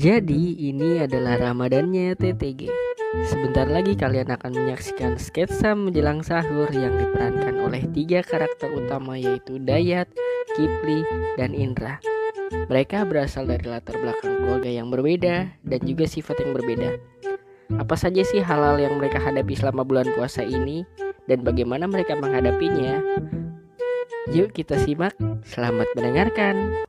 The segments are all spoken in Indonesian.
Jadi ini adalah Ramadannya TTG. Sebentar lagi kalian akan menyaksikan sketsa menjelang sahur yang diperankan oleh tiga karakter utama yaitu Dayat, Kipli, dan Indra. Mereka berasal dari latar belakang keluarga yang berbeda dan juga sifat yang berbeda. Apa saja sih hal-hal yang mereka hadapi selama bulan puasa ini dan bagaimana mereka menghadapinya? Yuk kita simak. Selamat mendengarkan.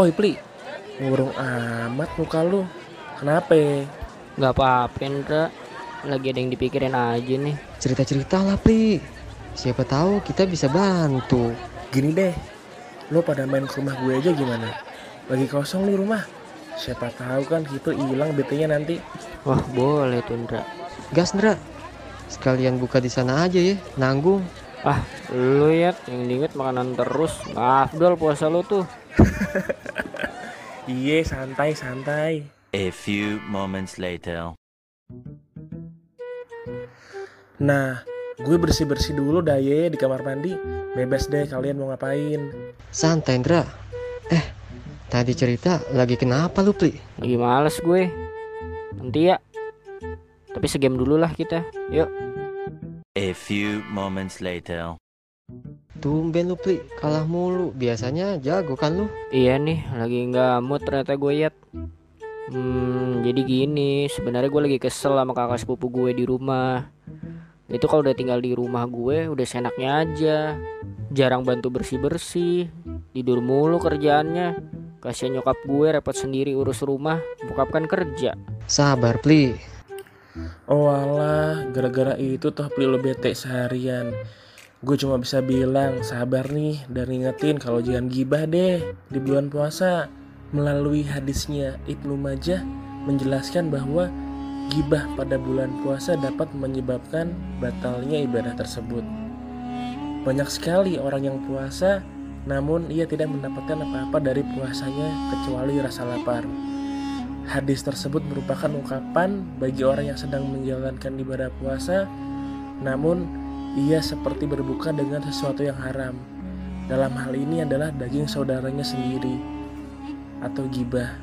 Oi Pli, ngurung amat muka lu. Kenapa? Gak apa-apa Indra. Lagi ada yang dipikirin aja nih. Cerita-cerita lah, Pri. Siapa tahu kita bisa bantu. Gini deh, lu pada main ke rumah gue aja gimana? Lagi kosong nih rumah. Siapa tahu kan itu hilang BT-nya nanti. Wah boleh tuh Indra. Gas, Ndra. Sekalian buka di sana aja ya, nanggung. Ah lu ya yang diinget makanan terus. Maaf dol puasa lu tuh. Iye, santai santai. A few moments later. Nah, gue bersih-bersih dulu dah ye di kamar mandi. Bebas deh kalian mau ngapain. Santai, Ndra. Eh, tadi cerita lagi kenapa lu, Pri? Lagi males gue. Nanti ya. Tapi segame dulu lah kita. Yuk. A few moments later. Tumben lu, Pri. Kalah mulu. Biasanya jago kan lu? Iya nih, lagi nggak mood ternyata gue ya. Hmm, jadi gini, sebenarnya gue lagi kesel sama kakak sepupu gue di rumah. Itu kalau udah tinggal di rumah gue, udah senaknya aja. Jarang bantu bersih-bersih, tidur mulu kerjaannya. Kasihan nyokap gue repot sendiri urus rumah, bokap kan kerja. Sabar, Pri. Oh alah, gara-gara itu toh Pli lo bete seharian. Gue cuma bisa bilang sabar nih dan ingetin kalau jangan gibah deh di bulan puasa. Melalui hadisnya Ibnu Majah menjelaskan bahwa gibah pada bulan puasa dapat menyebabkan batalnya ibadah tersebut. Banyak sekali orang yang puasa namun ia tidak mendapatkan apa-apa dari puasanya kecuali rasa lapar. Hadis tersebut merupakan ungkapan bagi orang yang sedang menjalankan ibadah puasa namun ia seperti berbuka dengan sesuatu yang haram. Dalam hal ini adalah daging saudaranya sendiri atau gibah.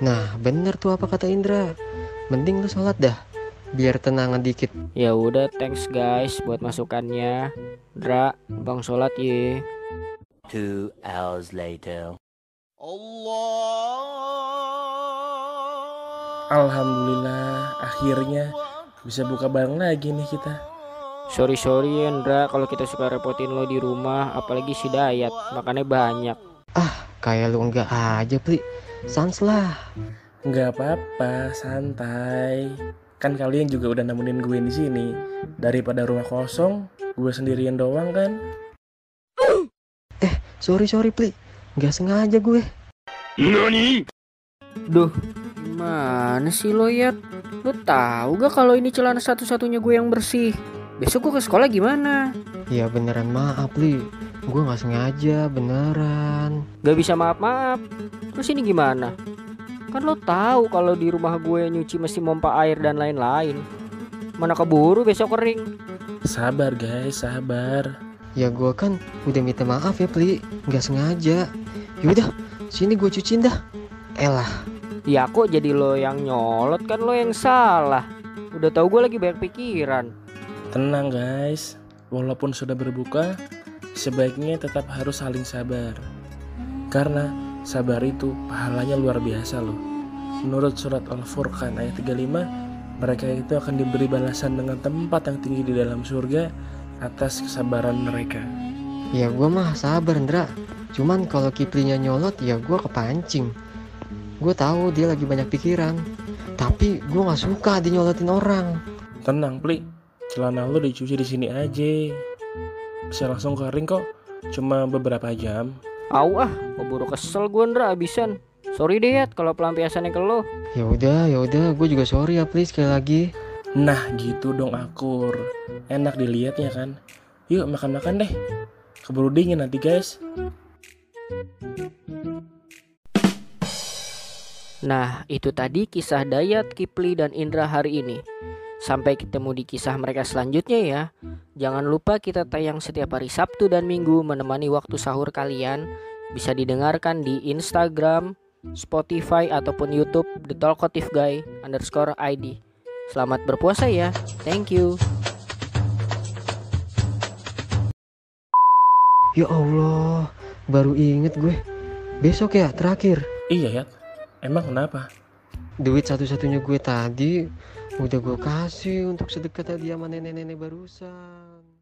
Nah, bener tuh apa kata Indra. Mending lu sholat dah. Biar tenangan dikit. Ya udah, thanks guys buat masukannya. Dra, bang sholat ye. Two hours later. Alhamdulillah, akhirnya bisa buka bareng lagi nih kita. Sorry sorry Indra kalau kita suka repotin lo di rumah, apalagi si Dayat, makannya banyak. Ah, kayak lu enggak aja, Pri. Sans lah. Nggak apa-apa, santai. Kan kalian juga udah nemenin gue di sini. Daripada rumah kosong, gue sendirian doang kan. Sorry, sorry, Pri. Enggak sengaja gue. Duh, gimana sih lo ya? Lo tahu gak kalau ini celana satu-satunya gue yang bersih? Besok gue ke sekolah gimana? Ya beneran maaf, Li. Gue nggak sengaja, beneran. Gak bisa maaf-maaf. Terus ini gimana? Kan lo tahu kalau di rumah gue nyuci mesti pompa air dan lain-lain. Mana keburu besok kering. Sabar guys, sabar. Ya gue kan udah minta maaf ya, Pli. Nggak sengaja. Yaudah, sini gue cuciin dah. Elah, Ya kok jadi lo yang nyolot kan lo yang salah. Udah tahu gue lagi banyak pikiran. Tenang guys, walaupun sudah berbuka, sebaiknya tetap harus saling sabar. Karena sabar itu pahalanya luar biasa loh. Menurut surat Al-Furqan ayat 35, mereka itu akan diberi balasan dengan tempat yang tinggi di dalam surga atas kesabaran mereka. ya gue mah sabar, Ndra. Cuman kalau Kiplinya nyolot, ya gue kepancing. Gue tahu dia lagi banyak pikiran. Tapi gue nggak suka dinyolotin orang. Tenang, Pli. Celana lu dicuci di sini aja. Bisa langsung kering kok. Cuma beberapa jam. Au ah, keburu kesel gue Ndra abisan. Sorry deh ya kalau pelampiasannya ke lo. Ya udah, ya udah, gue juga sorry ya, please sekali lagi. Nah, gitu dong akur. Enak dilihatnya kan. Yuk makan-makan deh. Keburu dingin nanti guys. Nah, itu tadi kisah Dayat, Kipli, dan Indra hari ini. Sampai ketemu di kisah mereka selanjutnya ya. Jangan lupa kita tayang setiap hari Sabtu dan Minggu menemani waktu sahur kalian. Bisa didengarkan di Instagram, Spotify ataupun YouTube The Talkative Guy underscore ID. Selamat berpuasa ya. Thank you. Ya Allah, baru inget gue. Besok ya terakhir. Iya ya. Emang kenapa? Duit satu-satunya gue tadi udah gue kasih untuk sedekat tadi sama nenek-nenek barusan.